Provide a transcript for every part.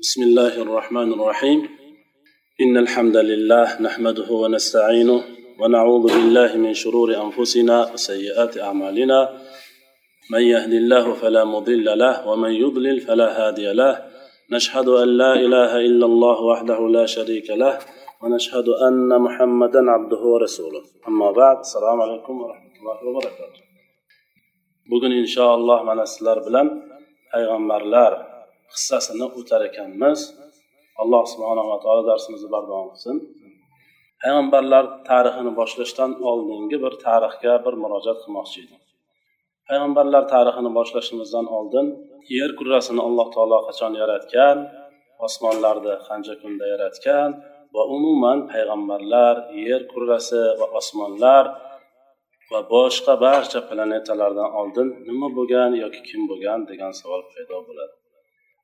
بسم الله الرحمن الرحيم. إن الحمد لله نحمده ونستعينه ونعوذ بالله من شرور أنفسنا وسيئات أعمالنا. من يهد الله فلا مضل له ومن يضلل فلا هادي له. نشهد أن لا إله إلا الله وحده لا شريك له ونشهد أن محمدا عبده ورسوله. أما بعد السلام عليكم ورحمة الله وبركاته. bugun inshaalloh mana sizlar bilan payg'ambarlar qissasini o'tar ekanmiz. Alloh subhanava taolo darsimizni bardavom qilsin. Payg'ambarlar tarixini boshlashdan oldingi bir tarixga bir murojaat qilmoqchi edim. Payg'ambarlar tarixini boshlashimizdan oldin yer kurrasini alloh taolo qachon yaratgan osmonlarni qancha kunda yaratgan va umuman payg'ambarlar yer kurrasi va osmonlar va boshqa barcha planetalardan oldin nima bo'lgan yoki kim bo'lgan degan savol paydo bo'ladi.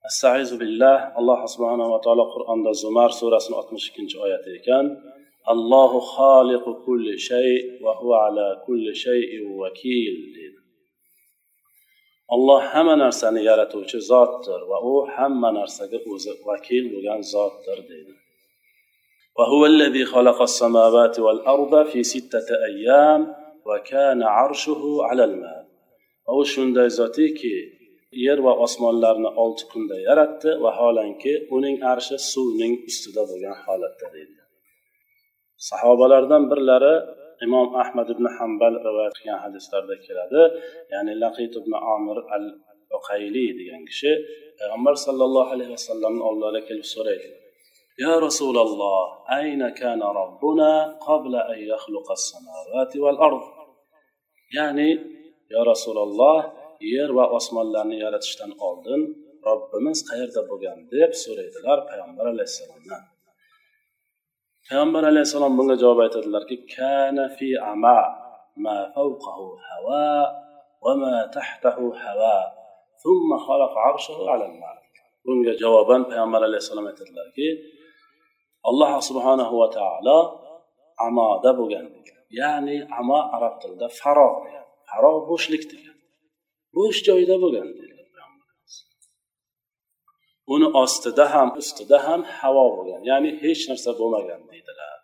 Astaizu billah alloh subhanava taolo qur'onda zumar surasini oltmish ikkinchi oyati ekan allohu xoliqu kulli shay va huva ala kulli shayin vakil deydi olloh hamma narsani yaratuvchi zotdir va u hamma narsaga o'zi vakil bo'lgan zotdir deydi وهو الذي خلق السماوات والأرض في ستة أيام وكان عرشه على الماء u shunday zotiki yer va osmonlarni olti kunda yaratdi vaholanki uning arshi suvning ustida bo'lgan holatda deydi sahobalardan birlari imom ahmad ibn hambal rivoyat qilgan hadislarda keladi ya'ni laqit ibn omir al uqayli degan kishi payg'ambar sallallohu alayhi vasallamni oldilariga kelib so'raydi يا رسول الله أين كان ربنا قبل أن يخلق السماوات والأرض ya'ni yo rasululloh yer va osmonlarni yaratishdan oldin robbimiz qayerda bo'lgan deb so'raydilar payg'ambar alayhissalomdan payg'ambar alayhissalom bunga javob aytadilarki kana fi ama ma fawqahu hawa va ma tahtahu hawa thumma khalaqa arshahu ala al-ma bunga javoban payg'ambar alayhissalom aytadilarki alloh subhanahu va taolo amoda bo'lgan ya'ni amo arab tilida farog degan farog bo'shlik degan bo'sh joyda bo'lgan. Uni ostida ham ustida ham havo bo'lgan ya'ni hech narsa bo'lmagan deydilar.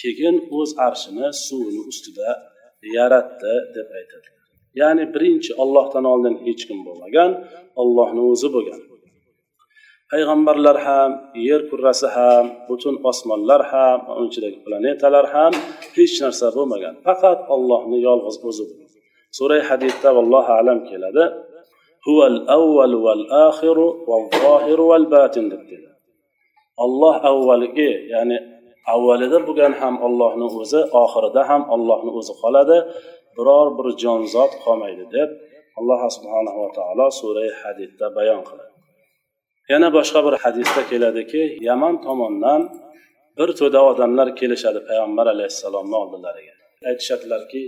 Keyin o'z arshini suvini ustida yaratdi deb aytadi. Ya'ni birinchi ollohdan oldin hech kim bo'lmagan ollohni o'zi bo'lgan. Payg'ambarlar ham yer kurrasi ham butun osmonlar ham uni ichidagi planetalar ham hech narsa bo'lmagan. Faqat ollohni yolg'iz o'zi suray hadidda vallohu alam keladi. Huval avval val axiru val zohiru val batin deb keladi olloh avvalgi ya'ni avvalida bo'lgan ham ollohni o'zi oxirida ham ollohni o'zi qoladi. Biror bir jonzot qolmaydi deb alloh subhanahu va taolo surai hadidda bayon qiladi. Yana boshqa bir hadisda keladiki yaman tomondan bir to'da odamlar kelishadi payg'ambar alayhissalomni oldilariga. Aytishadilarki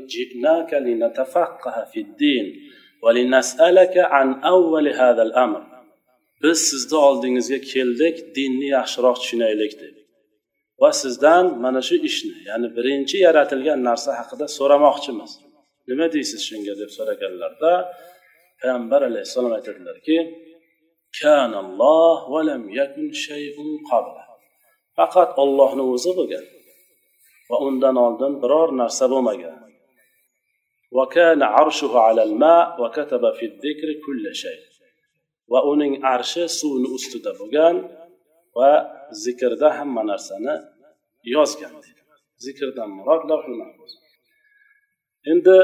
biz sizni oldingizga keldik dinni yaxshiroq tushunaylik deb va sizdan mana shu ishni ya'ni birinchi yaratilgan narsa haqida so'ramoqchimiz. Nima deysiz shunga? deb so'raganlarda payg'ambar alayhissalom aytadilarki faqat ollohni o'zi bo'lgan. Va undan oldin biror narsa bo'lmagan. Va uning arshi suvni ustida bo'lgan va zikrda hamma narsani yozgan. Zikrdan murod endi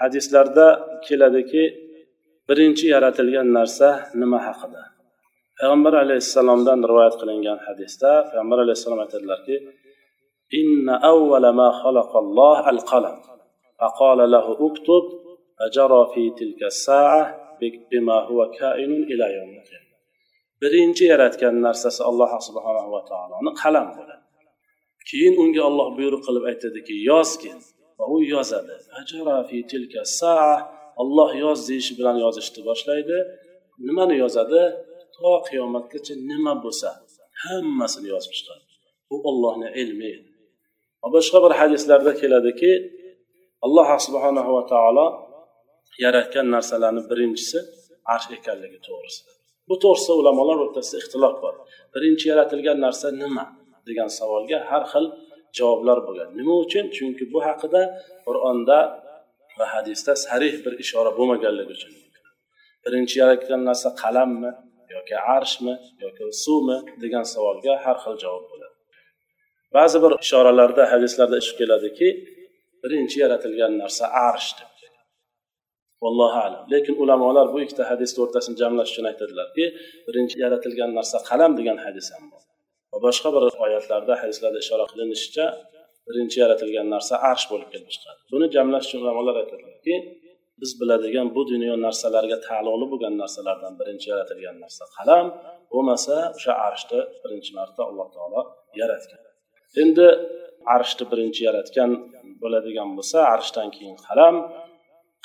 hadislarda keladiki birinchi yaratilgan narsa nima haqida? Payg'ambar alayhissalomdan rivoyat qilingan hadisda payg'ambar alayhissalom aytadilarki إن أول ما خلق الله القلم فقال له اكتب فجرى في تلك الساعة بما هو كائن إلى يوم القيامة birinchi yaratgan narsasi alloh subhanahu va taoloni qalam bo'ladi keyin unga olloh buyruq qilib aytadiki yozgin va u yozadi olloh yoz deyishi bilan yozishni boshlaydi nimani yozadi to qiyomatgacha nima bo'lsa hammasini yozib chiqadi bu ollohni ilmi va boshqa bir hadislarda keladiki alloh subhanahu va taolo yaratgan narsalarni birinchisi arsh ekanligi to'g'risida. Bu to'g'risida ulamolar o'rtasida ixtilof bor. Birinchi yaratilgan narsa nima degan savolga har xil javoblar bo'lgan. Nima uchun? Chunki bu haqida qur'onda va hadisda sarih bir ishora bo'lmaganligi uchun. Birinchi yaratgan narsa qalammi yoki arshmi yoki suvmi degan savolga har xil javob ba'zi bir ishoralarda hadislarda chiqib keladiki birinchi yaratilgan narsa arsh deb. Vallohu alam. Lekin ulamolar bu ikkita hadisni o'rtasini jamlash uchun aytadilarki birinchi yaratilgan narsa qalam degan hadis ham bor. Va boshqa bir oyatlarda hadislarda ishora qilinishicha birinchi yaratilgan narsa arsh bo'lib kelib chiqadi buni jamlash uchun ulamolar aytadilarki biz biladigan bu dunyo narsalariga taalluqli bo'lgan narsalardan birinchi yaratilgan narsa qalam bo'lmasa o'sha arshni birinchi marta alloh taolo yaratgan. endi arshni birinchi yaratgan bo'ladigan bo'lsa arshdan keyin qalam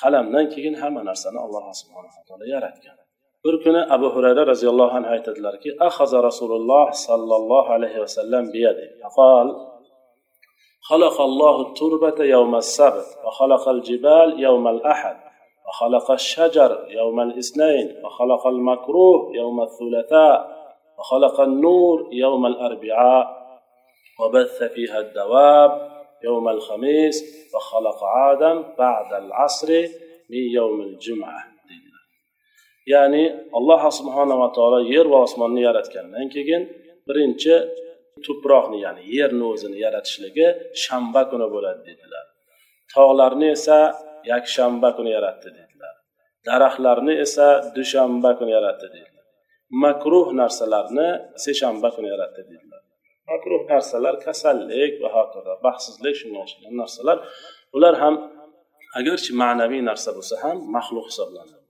qalamdan keyin hamma narsani alloh subhanaa taolo yaratgan bir kuni abu hurayra roziyallohu anhu aytadilarki ahaza rasululloh sollallohu alayhi vasallam biyadi qol خلق الله التربة يوم السبت وخلق الجبال يوم الأحد وخلق الشجر يوم الاثنين وخلق المكروه يوم الثلاثاء وخلق النور يوم الأربعاء وبث فيها الدواب يوم الخميس وخلق آدم بعد العصر من يوم الجمعة ya'ni alloh subhanava taolo yer va osmonni yaratgandan keyin birinchi tuproqni ya'ni yerni o'zini yaratishligi shanba kuni bo'ladi dedilar tog'larni esa yakshanba kuni yaratdi dedilar daraxtlarni esa dushanba kuni yaratdi dedilar makruh narsalarni seshanba kuni yaratdi dedilar Makruh narsalar kasallik va hokazo baxtsizlik shunga o'xshagan narsalar. Ular ham agarchi ma'naviy narsa bo'lsa ham maxluq hisoblanadi.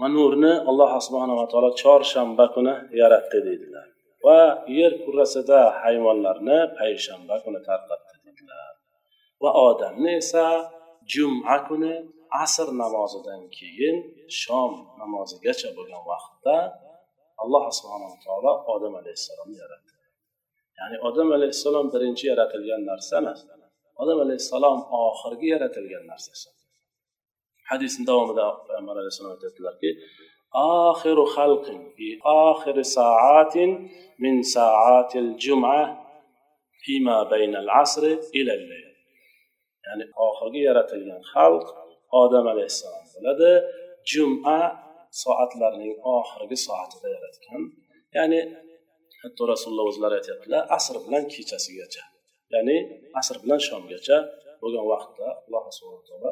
Va nurni alloh subhanava taolo chorshanba kuni yaratdi deydilar. Va yer kurrasida hayvonlarni payshanba kuni tarqatdi dedilar va odamni esa juma kuni asr namozidan keyin shom namozigacha bo'lgan vaqtda alloh subhanava taolo odam alayhissalomni yaratdi. Ya'ni odam alayhissalom birinchi yaratilgan narsa emas odam alayhissalom oxirgi yaratilgan narsasi hadisni davomida payg'ambar alayhissalom aytadilarki آخر خلق في آخر ساعات من ساعات الجمعة فيما بين العصر إلى الليل ya'ni oxirgi yaratilgan xalq odam alayhissalom bo'ladi juma soatlarining oxirgi soatida yaratgan ya'ni hatto rasululloh o'zlari aytyaptilar asr bilan kechasigacha. Ya'ni asr bilan shomgacha bo'lgan vaqtda alloh subhana taolo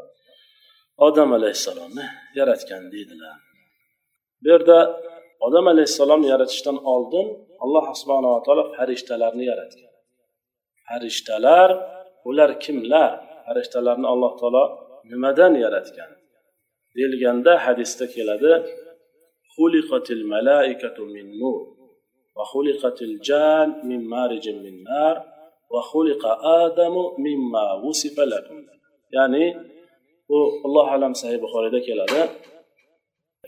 odam alayhissalomni yaratgan deydilar. Bu yerda odam alayhissalomni yaratishdan oldin alloh subhanava taolo farishtalarni yaratgan. Farishtalar ular kimlar? Farishtalarni alloh taolo nimadan yaratgan? Deyilganda hadisda keladi xuliqatil malaikatu min nur. Va xuliqatil jan min marijin min nar va xuliqa adamu mimma vusifa lakum ya'ni bu alloh alam sahih buxoriyda keladi.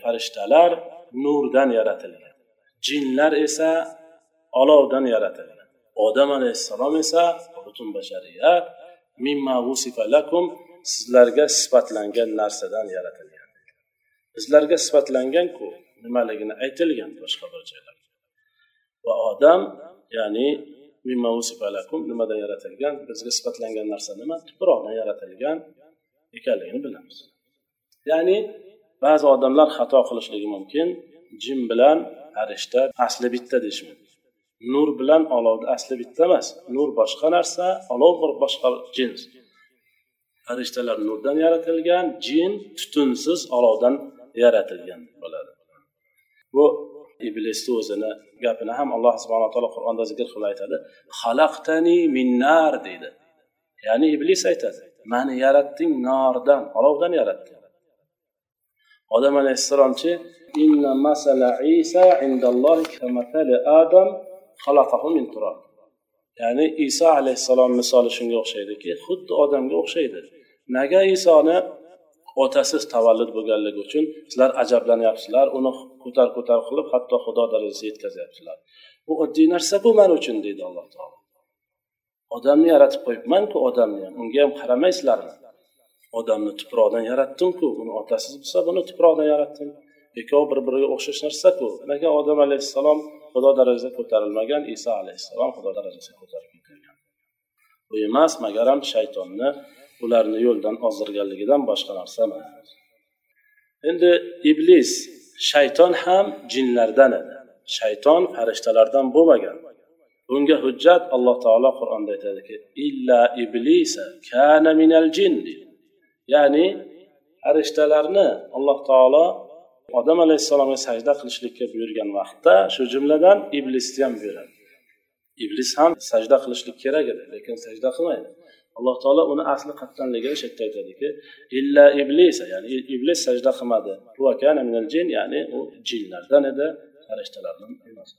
Farishtalar nurdan yaratilgan jinlar esa olovdan yaratilgan odam alayhissalom esa butun bashariyat mimma vusifa lakum sizlarga sifatlangan narsadan yaratilgan. Bizlarga sifatlanganku nimaligini aytilgan boshqa bir joylarda va odam ya'ni nimadan yaratilgan bizga sifatlangan narsa nima? Tuproqdan yaratilgan ekanligini bilamiz. Ya'ni ba'zi odamlar xato qilishligi mumkin. Jin bilan farishta asli bitta deyish mumkin nur bilan olovni asli bitta emas. Nur boshqa narsa olov bir boshqa jins. Farishtalar nurdan yaratilgan jin tutunsiz olovdan yaratilgan bo'ladi. Bu iblisni o'zini gapini ham alloh subhana taolo qur'onda zikr qilib aytadi. Xalaqtani minnar deydi. Ya'ni iblis aytadi mani yaratding nordan olovdan yaratding. Odam alayhissalomchi inna masala isa indallohi kamathali adam xalaqahu min turab. Ya'ni iso alayhissalom misoli shunga o'xshaydiki xuddi odamga o'xshaydi. Nega isoni otasiz tavallud bo'lganligi uchun sizlar ajablanyapsizlar uni ko'tar ko'tar qilib hatto xudo darajasiga yetkazyaptilar. Bu oddiy narsa bu man uchun deydi alloh taolo. Odamni yaratib qo'yibmanku odamni. Ham unga ham qaramaysizlarmi? Odamni tuproqdan yaratdimku uni otasiz bo'lsa buni tuproqdan yaratdim. Ikkovi bir biriga o'xshash narsaku. Lekin odam alayhissalom xudo darajasiga ko'tarilmagan iso alayhissalom xudo darajasiga ko'tarib ketilgan bu emas magaram shaytonni ularni yo'ldan ozdirganligidan boshqa narsa emas. Endi iblis shayton ham jinlardan edi. Shayton farishtalardan bo'lmagan. Bunga hujjat alloh taolo qur'onda aytadiki illa iblisa kana minal jinni ya'ni farishtalarni alloh taolo odam alayhissalomga sajda qilishlikka buyurgan vaqtda shu jumladan iblisni ham buyuradi. Iblis ham sajda qilishlik kerak edi lekin sajda qilmaydi. Alloh taolo uni asli qayerdanligini shu yerda aytadiki illa iblis ya'ni iblis sajda qilmadi. Ya'ni u jinlardan edi farishtalardan emas.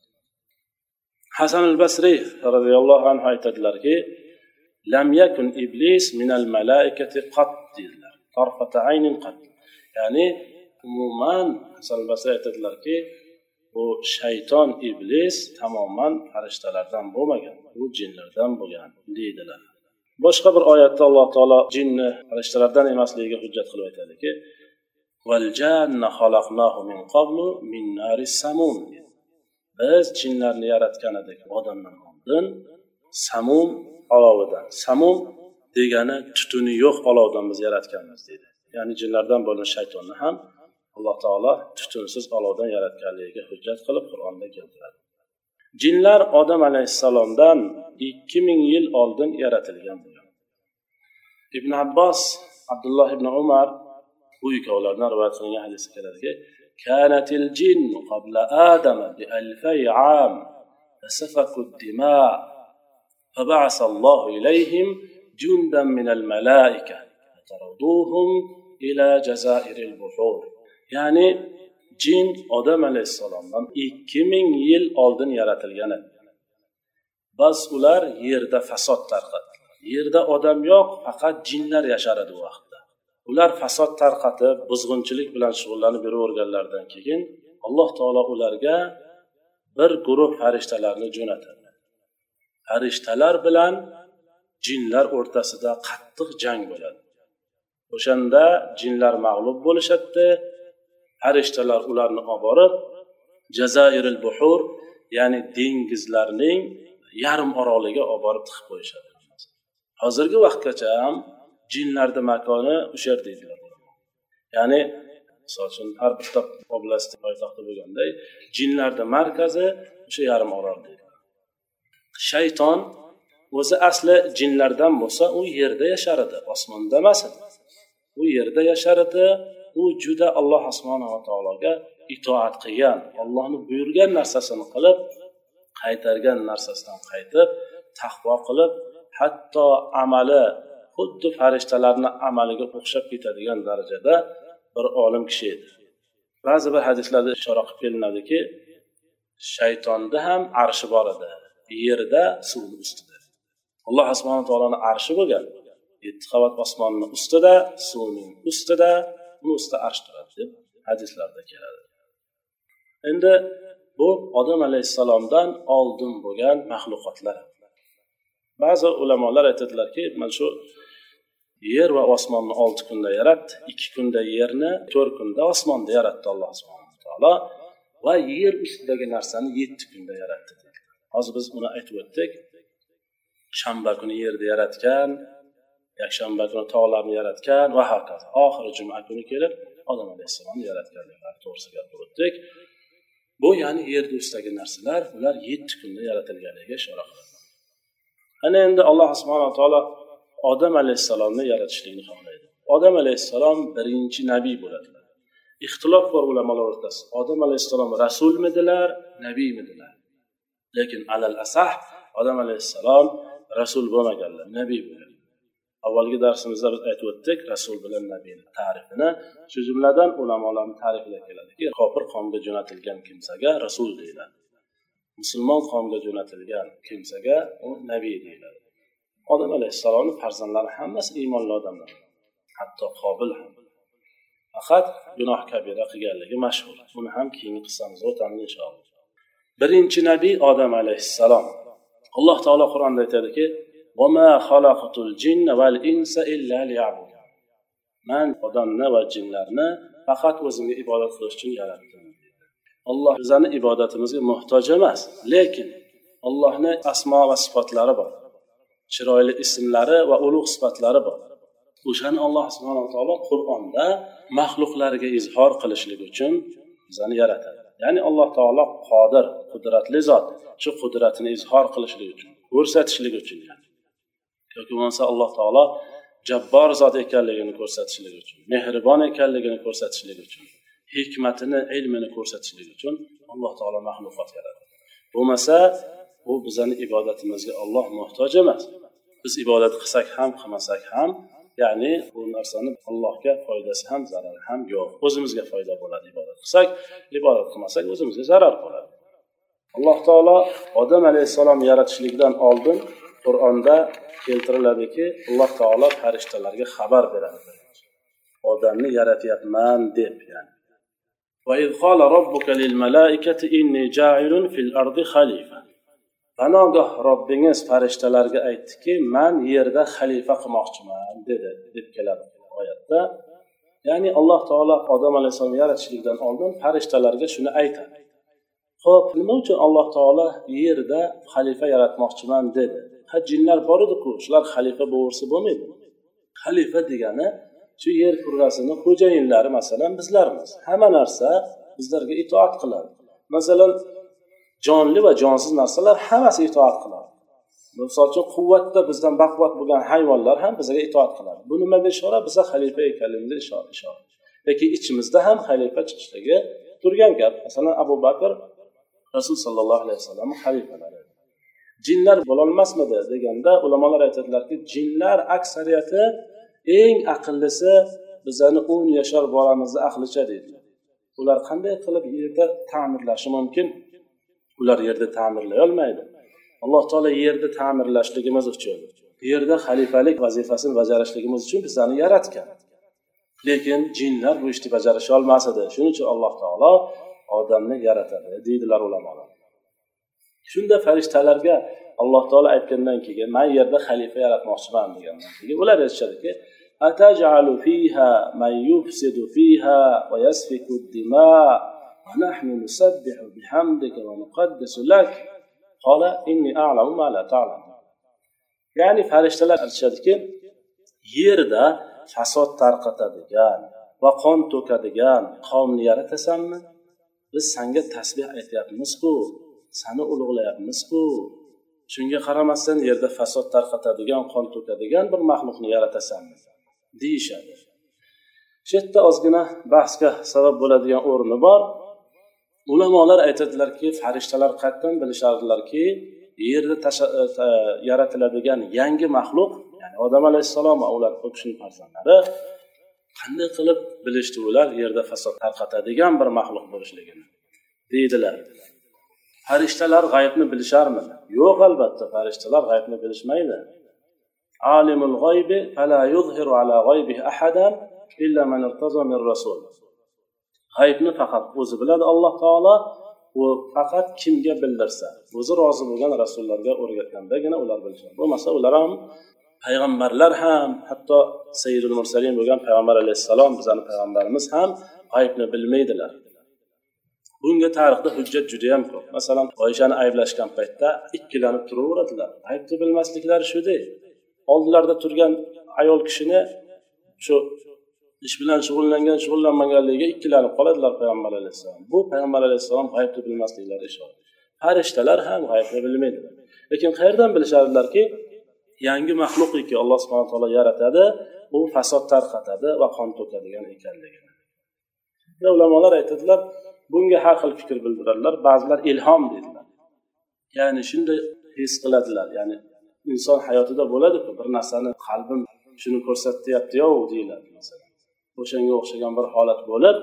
Hasan al basriy roziyallohu anhu aytadilarki lam yakun iblis minal malaikati qat dedilar. Aynin qat ya'ni umuman hasan al basriy aytadilarki bu shayton iblis tamoman farishtalardan bo'lmagan u jinlardan bo'lgan deydilar. Boshqa bir oyatda alloh taolo jinni farishtalardan emasligiga hujjat qilib aytadiki biz jinlarni yaratgan edik odamdan oldin samum olovidan. Samum degani tutuni yo'q olovdan biz yaratganmiz deydi. Ya'ni jinlardan bo'lgan shaytonni ham alloh taolo tutunsiz olovdan yaratganligiga hujjat qilib qur'onda keltiradi. jinlar odam alayhissalomdan ikki ming yil oldin yaratilgan bo'lgan ibn abbos abdulloh ibn umar bu ikkovlaridan rivoyat qilingan hadisda keladiki كانت الجن قبل آدم بألفي عام فسفكوا الدماء فبعث الله إليهم جندا من الملائكة فطردوهم إلى جزائر البحور ya'ni jin odam alayhissalomdan ikki ming yil oldin yaratilgan edi. Bas ular yerda fasod tarqatdi. Yerda odam yo'q faqat jinlar yashar edi u vaqtda. Ular fasod tarqatib buzg'unchilik bilan shug'ullanib yuraverganlaridan keyin alloh taolo ularga bir guruh farishtalarni jo'natadi. Farishtalar bilan jinlar o'rtasida qattiq jang bo'ladi. O'shanda jinlar mag'lub bo'lishadida farishtalar ularni olib borib jazairil buhur ya'ni dengizlarning yarim oroliga olib borib tiqib qo'yishadi. Hozirgi vaqtgacha ham jinlarni makoni o'sha yer deydilar ya'ni misol uchun har bitta oblast poytaxti bo'lganday jinlarni markazi o'sha yarim orol deydi shayton o'zi asli jinlardan bo'lsa u yerda yashar edi osmonda emas edi. U yerda yashar edi u juda alloh subhanava taologa itoat qilgan. Ollohni buyurgan narsasini qilib qaytargan narsasidan qaytib taqvo qilib hatto amali xuddi farishtalarni amaliga o'xshab ketadigan darajada bir olim kishi edi. Ba'zi bir hadislarda ishora qilib kelinadiki shaytonni ham arshi bor edi. Yerda suvni ustida. Alloh subhana taoloni arshi bo'lgan. Yetti qavat osmonni ustida suvning ustida uni ustida arsh turadi deb hadislarda keladi. Endi bu odam alayhissalomdan oldin bo'lgan maxluqotlar ba'zi ulamolar aytadilarki mana shu yer va osmonni olti kunda yaratdi ikki kunda yerni to'rt kunda osmonni yaratdi alloh subhanaa taolo va yer ustidagi narsani yetti kunda yaratdi. Hozir biz uni aytib o'tdik. Shanba kuni yerni yaratgan yakshanba kuni tog'larni yaratgan va hokazo oxiri juma kuni kelib odam alayhissalomni yaratganliklari to'g'risida gapirib o'tdik bu ya'ni yerni ustidagi narsalar ular yetti kunda yaratilganligiga ishora qiladi. Ana endi alloh subhanaa taolo odam alayhissalomni yaratishlikni xohlaydi. Odam alayhissalom birinchi nabiy bo'ladilar. Ixtilof bor ulamolar o'rtasida. Odam alayhissalom rasulmidilar nabiymidilar. Lekin alal asah odam alayhissalom rasul bo'lmaganlar nabiy bo'lgan avvalgi darsimizda biz aytib o'tdik rasul bilan nabiyni ta'rifini. Shu jumladan ulamolarni ta'rifida keladiki kofir qavmga jo'natilgan kimsaga rasul deyiladi. Musulmon qavmga jo'natilgan kimsaga u nabiy deyiladi. Odam alayhissalomni farzandlari hammasi iymonli odamlar. Hatto qobil ham. Faqat gunoh kabira qilganligi mashhur. Buni ham keyingi qissamizda o'tamiz inshaalloh. Birinchi nabiy odam alayhissalom. Alloh taolo qur'onda aytadiki man odamni va jinlarni faqat o'zimga ibodat qilish uchun yaratdim. Alloh bizani ibodatimizga muhtoj emas lekin allohni asmo va sifatlari bor chiroyli ismlari va ulug' sifatlari bor. O'shani alloh subhanaa taolo qur'onda maxluqlarga izhor qilishlik uchun bizani yaratadi. Ya'ni alloh taolo qodir qudratli zot shu qudratini izhor qilishlik uchun ko'rsatishlik uchun yoki bo'lmasa alloh taolo jabbor zot ekanligini ko'rsatishligi uchun mehribon ekanligini ko'rsatishligi uchun hikmatini ilmini ko'rsatishligi uchun alloh taolo maxluqot yaratadi bo'lmasa u bizani ibodatimizga olloh muhtoj emas. Biz ibodat qilsak ham qilmasak ham ya'ni bu narsani allohga foydasi ham zarari ham yo'q. O'zimizga foyda bo'ladi ibodat qilsak ibodat qilmasak o'zimizga zarar bo'ladi. Alloh taolo odam alayhissalom yaratishlikdan oldin qur'onda keltiriladiki alloh taolo farishtalarga xabar beradi odamni yaratyapman deb ya'ni وإذ قال ربك للملائكة إني جاعل في الأرض خليفة panogoh robbingiz farishtalarga aytdiki man yerda xalifa qilmoqchiman dedi deb keladi oyatda ya'ni alloh taolo odam alayhissalomni yaratishlikdan oldin farishtalarga shuni aytadi ho'p nima uchun alloh taolo yerda xalifa yaratmoqchiman dedi Ha jinlar bor ediku. Shular xalifa bo'laversa bo'lmaydi. Xalifa degani shu yer kurrasini xo'jayinlari masalan bizlarmiz. Hamma narsa bizlarga itoat qiladi. Masalan jonli va jonsiz narsalar hammasi itoat qiladi. Misol uchun quvvatda bizdan baquvvat bo'lgan hayvonlar ham bizga itoat qiladi. Bu nimaga ishora? Biza xalifa ekanligimizni ishora lekin ichimizda ham xalifa chiqishligi turgan gap. Masalan abu bakr rasul sollallohu alayhi vasallam xalifalari. Jinlar bo'lolmasmidi deganda ulamolar aytadilarki jinlar aksariyati eng aqllisi bizani o'n yashar bolamizni aqlicha deydilar ular qanday qilib yerda ta'mirlashi mumkin? Ular yerda ta'mirlay olmaydi. Alloh taolo yerni ta'mirlashligimiz uchun yerda xalifalik vazifasini bajarishligimiz uchun bizlarni yaratgan. Lekin jinlar bu ishni bajarisha olmas edi shuning uchun alloh taolo odamni yaratadi deydilar ulamolar. shunda farishtalarga alloh taolo aytgandan keyin man yerda xalifa yaratmoqchiman degandan keyin ular aytishadiki أتجعل فيها من يفسد فيها ويسفك الدماء ونحن نسبح بحمدك ونقدس لك قال إني أعلم ما لا تعلم ya'ni farishtalar aytishadiki yerda fasod tarqatadigan va qon to'kadigan qavmni yaratasanmi biz sanga tasbeh aytyapmizku Sani ulug'layapmizku. Shunga qaramasdan yerda fasod tarqatadigan qon to'kadigan bir maxluqni yaratasanmi deyishadi. Shu yerda ozgina bahsga sabab bo'ladigan o'rni bor. Ulamolar aytadilarki farishtalar qayerdan bilishardilarki yerda e, yaratiladigan yangi maxluq ya'ni odam alayhissalom va ular u kishini farzandlari qanday qilib bilishdi ular yerda fasod tarqatadigan bir maxluq bo'lishligini deydilar. Farishtalar g'aybni bilisharmidi yo'q albatta farishtalar g'aybni bilishmaydi. Alimul g'oybi fala yuzhiru ala g'oybihi ahadan illa man irtazo min rasul. G'aybni faqat o'zi biladi alloh taolo u faqat kimga bildirsa o'zi rozi bo'lgan rasullarga o'rgatgandagina ular bilishadi. Bo'lmasa ular ham payg'ambarlar ham hatto sayyidul mursalin bo'lgan payg'ambar alayhissalom bizani payg'ambarimiz ham g'aybni bilmaydilar. Bunga tarixda hujjat judayam ko'p. Masalan oyishani ayblashgan paytda ikkilanib turaveradilar. Aybni bilmasliklari shudek oldilarida turgan ayol kishini shu ish bilan shug'ullangan shug'ullanmaganligiga ikkilanib qoladilar payg'ambar alayhissalom. Bu payg'ambar alayhissalom g'aybni bilmasliklari ishora farishtalar ham g'aybni bilmaydi lekin qayerdan bilishadilarki yangi maxluqiki alloh subhana taolo yaratadi u fasod tarqatadi va qon to'kadigan ekanligini. Ulamolar aytadilar bunga har xil fikr bildiradilar. Ba'zilar ilhom deydilar ya'ni shunday his qiladilar. Ya'ni inson hayotida bo'ladiku bir narsani qalbim shuni ko'rsatyaptiyov deyiladi masalan. O'shanga o'xshagan bir holat bo'lib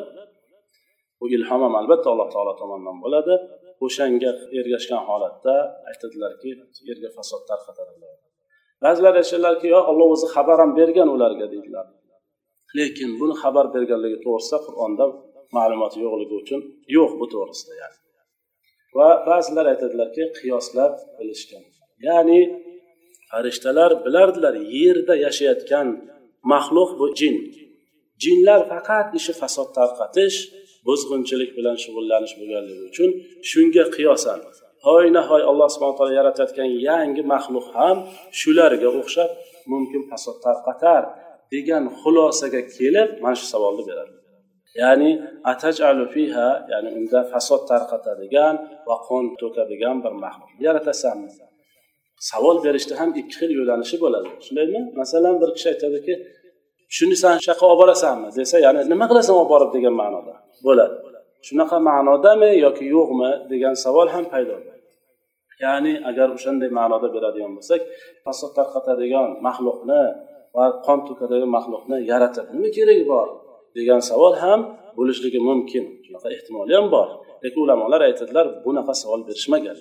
bu ilhom ham albatta alloh taolo tomonidan bo'ladi. O'shanga ergashgan holatda aytadilarki yerga fasod tarqatadilar ba'zilar aytishadilarki yo olloh o'zi xabar ham bergan ularga deydilar. Lekin buni xabar berganligi to'g'risida qur'onda ma'lumoti yo'qligi uchun yo'q bu to'g'risida ya'ni. Va ba'zilar aytadilarki qiyoslab bilishgan. Ya'ni farishtalar bilardilar yerda yashayotgan maxluq bu jin. Jinlar faqat ishi fasod tarqatish buzg'unchilik bilan shug'ullanish bo'lganligi uchun shunga qiyosan. Hoynahoy alloh subhana taolo yaratayotgan yangi maxluq ham shularga o'xshab mumkin fasod tarqatar degan xulosaga kelib mana shu savolni beradi. Ya'ni atajalu fiha ya'ni unda fasod tarqatadigan va qon to'kadigan bir maxluq yaratasanmi savol berishda ham ikki xil yo'lanishi bo'ladi. Shundaymi? Masalan bir kishi aytadiki shuni san shu yoqqa olib borasanmi? desa ya'ni nima qilasan olib borib? degan ma'noda bo'ladi. Shunaqa ma'nodami yoki yo'qmi degan savol ham paydo bo'ladi. Ya'ni agar o'shanday ma'noda beradigan bo'lsak fasod tarqatadigan maxluqni va qon to'kadigan maxluqni yaratib nima keragi bor? Degan savol ham bo'lishligi mumkin. Shunaqa ehtimoli ham bor. Lekin ulamolar aytadilar bunaqa savol berishmagan.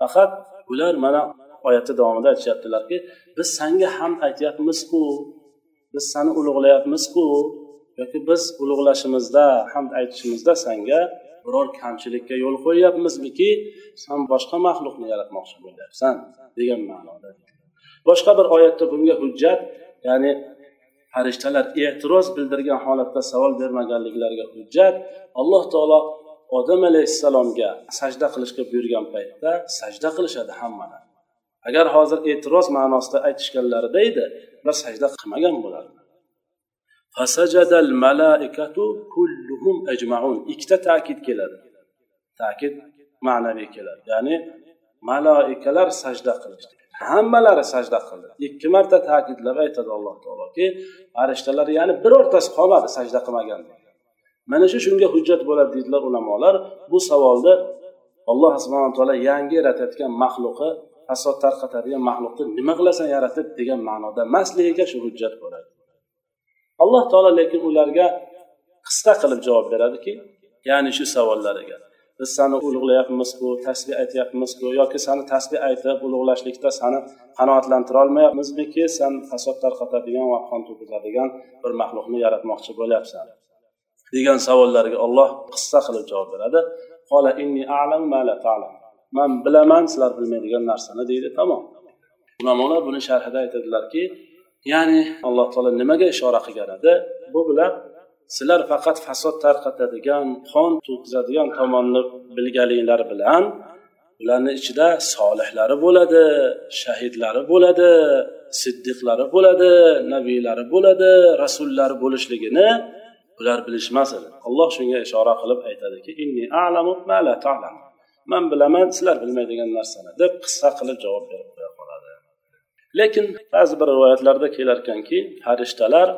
Faqat ular mana oyatni davomida aytishyaptilarki biz sanga ham aytyapmizku biz sani ulug'layapmizku yoki biz ulug'lashimizda hamd aytishimizda sanga biror kamchilikka yo'l qo'yyapmizmiki san boshqa maxluqni yaratmoqchi bo'lyapsan degan ma'noda. Boshqa bir oyatda bunga hujjat ya'ni farishtalar e'tiroz bildirgan holatda savol bermaganliklariga hujjat alloh taolo odam alayhissalomga sajda qilishga buyurgan paytda sajda qilishadi hammalar agar hozir e'tiroz ma'nosida aytishganlarida edi ular sajda qilmagan bo'lardi. Ikkita ta'kid keladi. Ta'kid ma'naviy keladi. Ya'ni maloikalar sajda qilishdi. Hammalari sajda qildi. Ikki marta ta'kidlab aytadi alloh taoloki farishtalar ya'ni birortasi qolmadi sajda qilmagan. Mana shu shunga hujjat bo'ladi deydilar ulamolar. Bu savolda alloh subhana taolo yangi yaratayotgan maxluqi fasod tarqatadigan maxluqni nima qilasan yaratib degan ma'noda emasligiga shu hujjat bo'ladi. Alloh taolo lekin ularga qisqa qilib javob beradiki ya'ni shu savollariga. Biz sani ulug'layapmizku tasbih aytyapmizku yoki sani tasbih aytib ulug'lashlikda sani qanoatlantirolmayapmizmiki san fasod tarqatadigan va qon to'kizadigan bir maxluqni yaratmoqchi bo'lyapsan? Degan savollarga olloh qissa qilib javob beradi. Man bilaman sizlar bilmaydigan narsani deydi. Tamom. Ulamolar buni sharhida aytadilarki ya'ni alloh taolo nimaga ishora qilgan edi? Bu bilan sizlar faqat fasod tarqatadigan qon to'kizadigan tomonni bilganliklari bilan ularni ichida solihlari bo'ladi shahidlari bo'ladi siddiqlari bo'ladi nabiylari bo'ladi rasullari bo'lishligini ular bilishmas edi. Alloh shunga ishora qilib aytadiki inni a'lamu ma la ta'lam. Man bilaman sizlar bilmaydigan narsani deb qissa qilib javob berib qo'ya qoladi. Lekin ba'zi bir rivoyatlarda kelarkanki farishtalar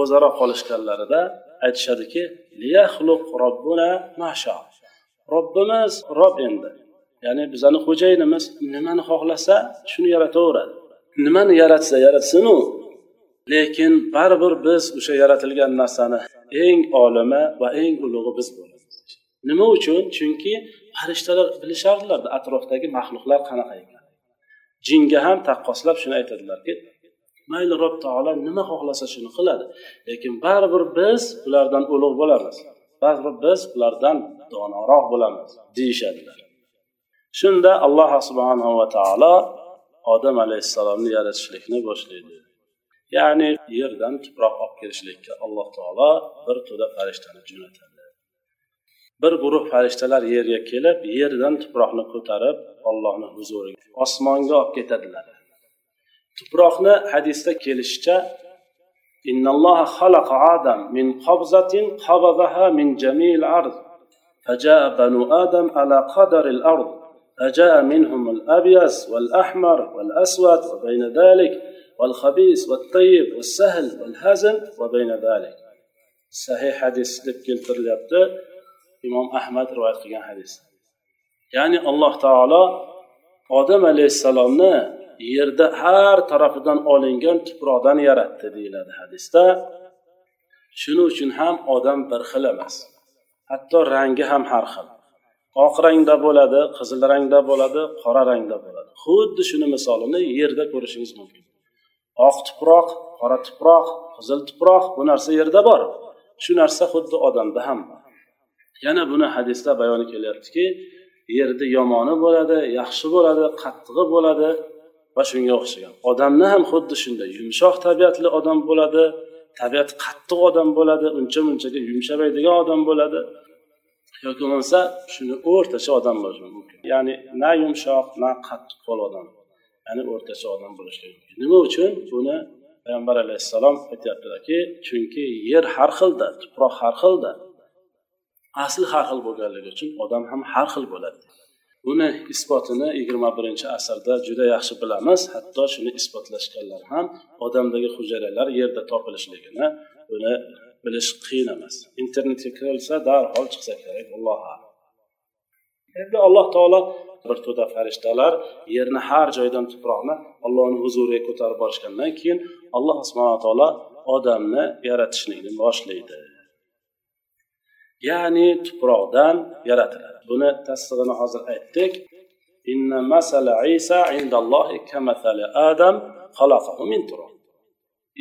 o'zaro qolishganlarida aytishadiki robbimiz rob endi. Ya'ni bizani xo'jayinimiz nimani xohlasa shuni yarataveradi. Nimani yaratsa yaratsinu. Lekin baribir biz o'sha yaratilgan narsani eng olimi va eng ulug'i biz bo'lamiz. Nima uchun? Chunki farishtalar bilishardilar atrofdagi maxluqlar qanaqa ekan jinga ham taqqoslab shuni aytadilarki mayli rob taolo nima xohlasa shuni qiladi. Lekin baribir biz ulardan ulug' bo'lamiz. Baribir biz ulardan donoroq bo'lamiz deyishadilar. Shunda alloh subhanahu va taolo odam alayhissalomni yaratishlikni boshlaydi. Ya'ni yerdan tuproq olib kelishlikka alloh taolo bir to'da farishtani jo'natadi. Bir guruh farishtalar yerga kelib yerdan tuproqni ko'tarib ollohni huzuriga osmonga olib ketadilar. Tuproqni hadisda kelishicha إن الله خلق آدم من قبضة قبضها من جميع الأرض فجاء بنو آدم على قدر الأرض فجاء منهم الأبيض والأحمر والأسود وبين ذلك والخبيث والطيب والسهل والهزل وبين ذلك صحيح حديث deb keltirilyapti imom ahmad rivoyat qilgan hadis. Ya'ni alloh taolo odam alayhissalomni yerda har tarafidan olingan tuproqdan yaratdi deyiladi hadisda. Shuning uchun ham odam bir xil emas hatto rangi ham har xil. Oq rangda bo'ladi qizil rangda bo'ladi qora rangda bo'ladi. Xuddi shuni misolini yerda ko'rishingiz mumkin. Oq tuproq qora tuproq qizil tuproq bu narsa yerda bor. Shu narsa xuddi odamda ham bor. Yana buni hadisda bayoni kelyaptiki yerni yomoni bo'ladi yaxshi bo'ladi qattig'i bo'ladi. Va shunga o'xshagan. Odamni ham xuddi shunday yumshoq tabiatli odam bo'ladi tabiati qattiq odam bo'ladi uncha munchaga yumshamaydigan odam bo'ladi. Yoki bo'lmasa shuni o'rtacha odam bo'lishi mumkin. Ya'ni na yumshoq na qattiq qo'l odam. Ya'ni o'rtacha odam bo'lishi mumkin. Nima uchun? Buni payg'ambar alayhissalom aytyaptilarki chunki yer har xilda tuproq har xilda asl har xil bo'lganligi uchun odam ham har xil bo'ladi. Buni isbotini yigirma birinchi asrda juda yaxshi bilamiz. Hatto shuni isbotlashganlar ham odamdagi hujayralar yerda topilishligini buni bilish qiyin emas. Internetga kirilsa darhol chiqsa kerak allohu alam. Endi alloh taolo bir to'da farishtalar yerni har joydan tuproqni allohni huzuriga ko'tarib borishgandan keyin alloh subhanaa taolo odamni yaratishlikni boshlaydi. Ya'ni tuproqdan yaratiladi. Buni tasdig'ini hozir aytdik. Inna masala isa indallohi kamasali adam xalaqahu min turab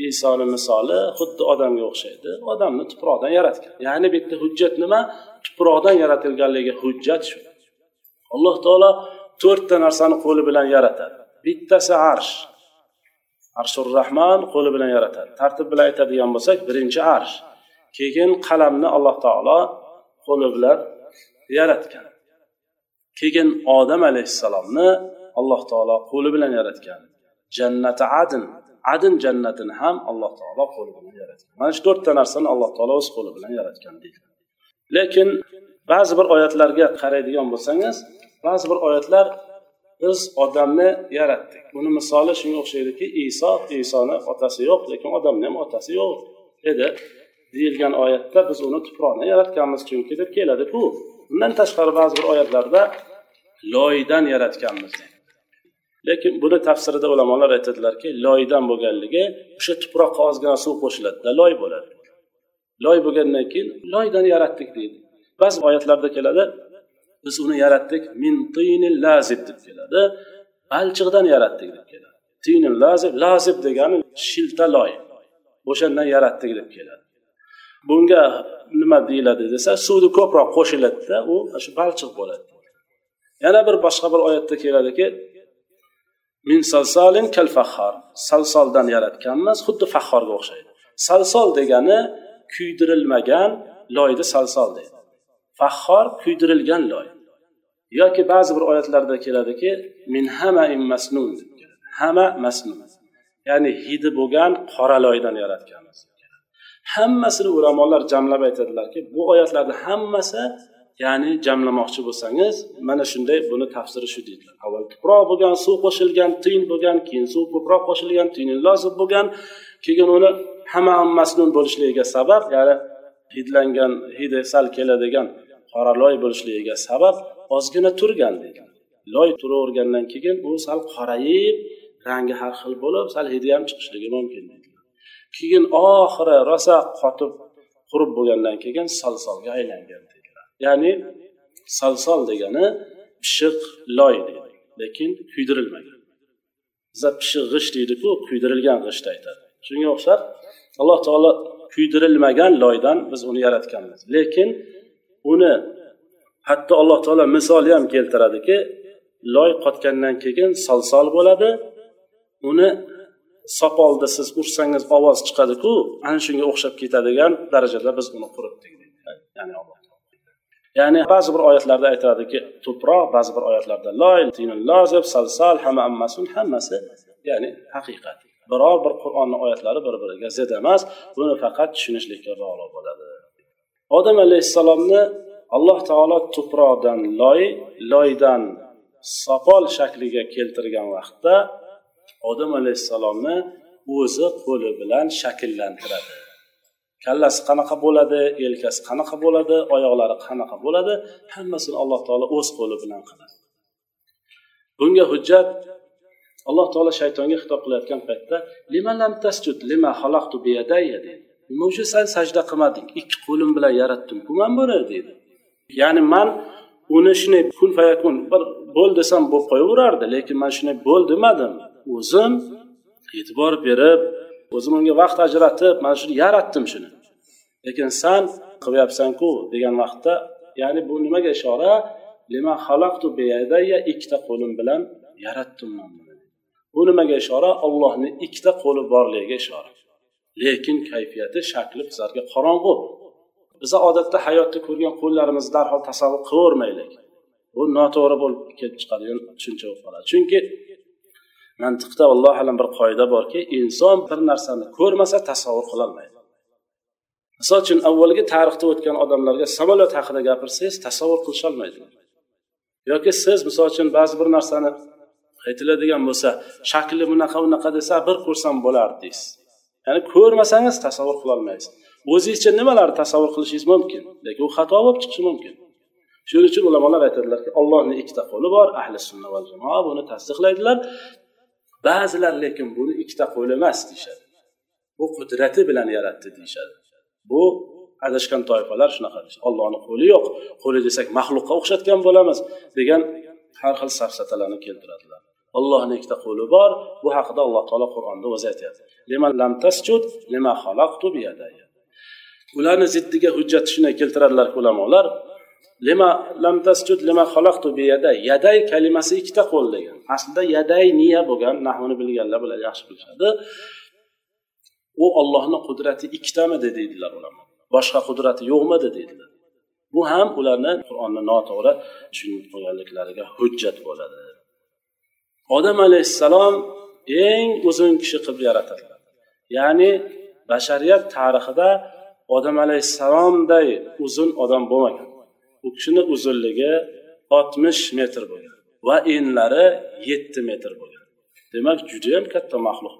isoni misoli xuddi odamga o'xshaydi. Odamni tuproqdan yaratgan. Ya'ni bu yerda hujjat nima? Tuproqdan yaratilganligi hujjat shu. Alloh taolo to'rtta narsani qo'li bilan yaratadi. Bittasi arsh. Arshur rahmon qo'li bilan yaratadi. Tartib bilan aytadigan bo'lsak birinchi arsh. Keyin qalamni alloh taolo qo'li bilan yaratgan. Keyin odam alayhissalomni alloh taolo qo'li bilan yaratgan. Jannati adn adn jannatini ham alloh taolo qo'li bilan yaratgan. Mana shu to'rtta narsani alloh taolo o'z qo'li bilan yaratgan deydi. Lekin ba'zi bir oyatlarga qaraydigan bo'lsangiz ba'zi bir oyatlar biz odamni yaratdik. Buni misoli shunga o'xshaydiki iso isoni otasi yo'q lekin odamni ham otasi yo'q edi. Deyilgan oyatda biz uni tuproqdan yaratganmiz. Chunki deb keladiku undan tashqari ba'zi bir oyatlarda loydan yaratganmiz. Lekin buni tafsirida ulamolar aytadilarki loydan bo'lganligi o'sha tuproqqa ozgina suv qo'shiladida loy bo'ladi. Loy bo'lgandan keyin loydan yaratdik deydi. Ba'zi oyatlarda keladi biz uni yaratdik min tinil lazib deb keladi. Balchiqdan yaratdik deb keladi. Tinil lazib lazib degani shilta loy. O'shandan yaratdik deb keladi. Bunga nima deyiladi desa suvni ko'proq qo'shiladida u shu balchiq bo'ladi. Yana bir boshqa bir oyatda keladiki min salsalin kal fahhor salsoldan yaratganmiz xuddi fahhorga o'xshaydi. Salsol degani kuydirilmagan loyni salsol deydi. Fahhor kuydirilgan loy. Yoki ba'zi bir oyatlarda keladiki min hama masnun hama masnun. Ya'ni hidi bo'lgan qora loydan yaratganmiz. Hammasini ulamolar jamlab aytadilarki bu oyatlarni hammasi ya'ni jamlamoqchi bo'lsangiz mana shunday buni tafsiri shu deydilar avval tuproq bo'lgan suv qo'shilgan tiyin bo'lgan keyin suv ko'proq qo'shilgan tiyin lozim bo'lgan keyin uni hamma masnun bo'lishligiga sabab ya'ni hidlangan hidi sal keladigan qora loy bo'lishligiga sabab ozgina turgan degan loy turavergandan keyin u sal qorayib rangi har xil bo'lib sal hidi ham chiqishligi mumkin keyin oxiri rosa qotib qurib bo'lgandan keyin salsolga aylangan ya'ni salsol degani pishiq loy deydi lekin kuydirilmagan. Biza pishiq g'isht deydiku kuydirilgan g'ishtni aytadi. Shunga o'xshab alloh taolo kuydirilmagan loydan biz uni yaratganmiz. Lekin uni hatto alloh taolo misoli ham keltiradiki loy qotgandan keyin salsol bo'ladi uni sopolni siz ursangiz ovoz chiqadiku ana shunga o'xshab ketadigan darajada biz uni quritdik ya'ni ya'ni ba'zi bir oyatlarda aytiladiki tuproq ba'zi bir oyatlarda loy lozib salsal hamammasun hammasi ya'ni haqiqat. Biror bir qur'onni oyatlari bir biriga zid emas buni faqat tushunishlikka bog'liq bo'ladi. Odam alayhissalomni alloh taolo tuproqdan loy loydan sopol shakliga keltirgan vaqtda odam alayhissalomni o'zi qo'li bilan shakllantiradi. Kallasi qanaqa bo'ladi yelkasi qanaqa bo'ladi oyoqlari qanaqa bo'ladi hammasini alloh taolo o'z qo'li bilan qiladi. Bunga hujjat alloh taolo shaytonga xitob qilayotgan paytda limalam tasjud lima xalaqtu biyadayya deydi nima uchun san sajda qilmading? Ikki qo'lim bilan yaratdim bu man buni deydi ya'ni man uni shunday kun fayakun bir bo'l desam bo'lib qo'yaverardi lekin man shunday bo'l demadim o'zim e'tibor berib o'zim unga vaqt ajratib mana shuni yaratdim shuni. Lekin san qilyapsanku degan vaqtda ya'ni bu nimaga ishora? Lima xalaqtu ikkita qo'lim bilan yaratdim bu nimaga ishora? Ollohni ikkita qo'li borligiga ishora. Lekin kayfiyati shakli bizlarga qorong'u. Biza odatda hayotda ko'rgan qo'llarimizni darhol tasavvur qilavermaylik. Bu noto'g'ri bo'lib kelib chiqadigan tushuncha bo'lib qoladi. Chunki mantiqda allohu alam bir qoida borki inson bir narsani ko'rmasa tasavvur qilolmaydi. Misol uchun avvalgi tarixda o'tgan odamlarga samolyot haqida gapirsangiz tasavvur qilisholmaydi. Yoki siz misol uchun ba'zi bir narsani aytiladigan bo'lsa shakli bunaqa bunaqa desa bir ko'rsam bo'lardi deysiz. Ya'ni ko'rmasangiz tasavvur qilolmaysiz. O'zingizcha nimalarni tasavvur qilishingiz mumkin? Lekin u xato bo'lib chiqishi mumkin? Shuning uchun ulamolar aytadilarki ollohni ikkita qo'li bor ahli sunna va jamoa buni tasdiqlaydilar. Ba'zilar lekin buni ikkita qo'li emas deyishadi. Bu qudrati bilan yaratdi deyishadi. Bu adashgan toifalar shunaqa ollohni qo'li yo'q. Qo'li desak maxluqqa o'xshatgan bo'lamiz degan har xil safsatalarni keltiradilar. Ollohni ikkita qo'li bor. Bu haqida alloh taolo qur'onda o'zi aytyapti. Ularni ziddiga hujjat shunday keltiradilar ulamolar. Lima lam tasjud lima xalaqtu bi yaday. Yaday kalimasi ikkita qo'l degan. Aslida yaday niya bo'lgan nahvini bilganlar bular yaxshi bilishadi. U ollohni qudrati ikkitamidi deydilar ulamo boshqa qudrati yo'qmidi deydilar bu ham ularni qur'onni noto'g'ri tushunib qo'yganliklariga hujjat bo'ladi. Odam alayhissalom eng uzun kishi qilib yaratildi ya'ni bashariyat tarixida odam alayhissalomday uzun odam bo'lmagan. U kishini uzunligi oltmish metr bo'lgan va enlari yetti metr bo'lgan. Demak judayam katta maxluq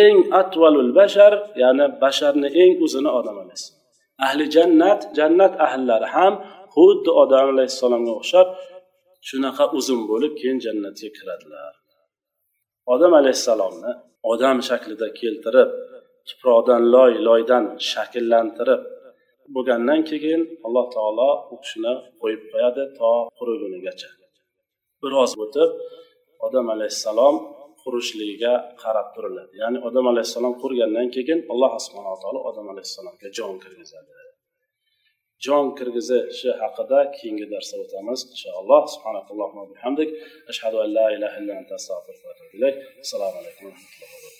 eng atvalul bashar ya'ni basharni eng uzuni odam alayhissalom ahli jannat jannat ahllari ham xuddi odam alayhissalomga o'xshab shunaqa uzun bo'lib keyin jannatga kiradilar. Odam alayhissalomni odam shaklida keltirib tuproqdan loy loydan shakllantirib bo'lgandan keyin alloh taolo u kishini qo'yib qo'yadi to qurigunigacha biroz o'tib odam alayhissalom qurishligiga qarab turiladi. Ya'ni odam alayhissalom qurgandan keyin alloh subhanaa taolo odam alayhissalomga jon kirgizadi. Jon kirgizishi haqida keyingi darsda o'tamiz inshaalloh. Subhanakallohumma bihamdik. Ashhadu an la ilaha illa anta astag'firuka va atubu ilayk. Assalomu alaykum va rahmatullohi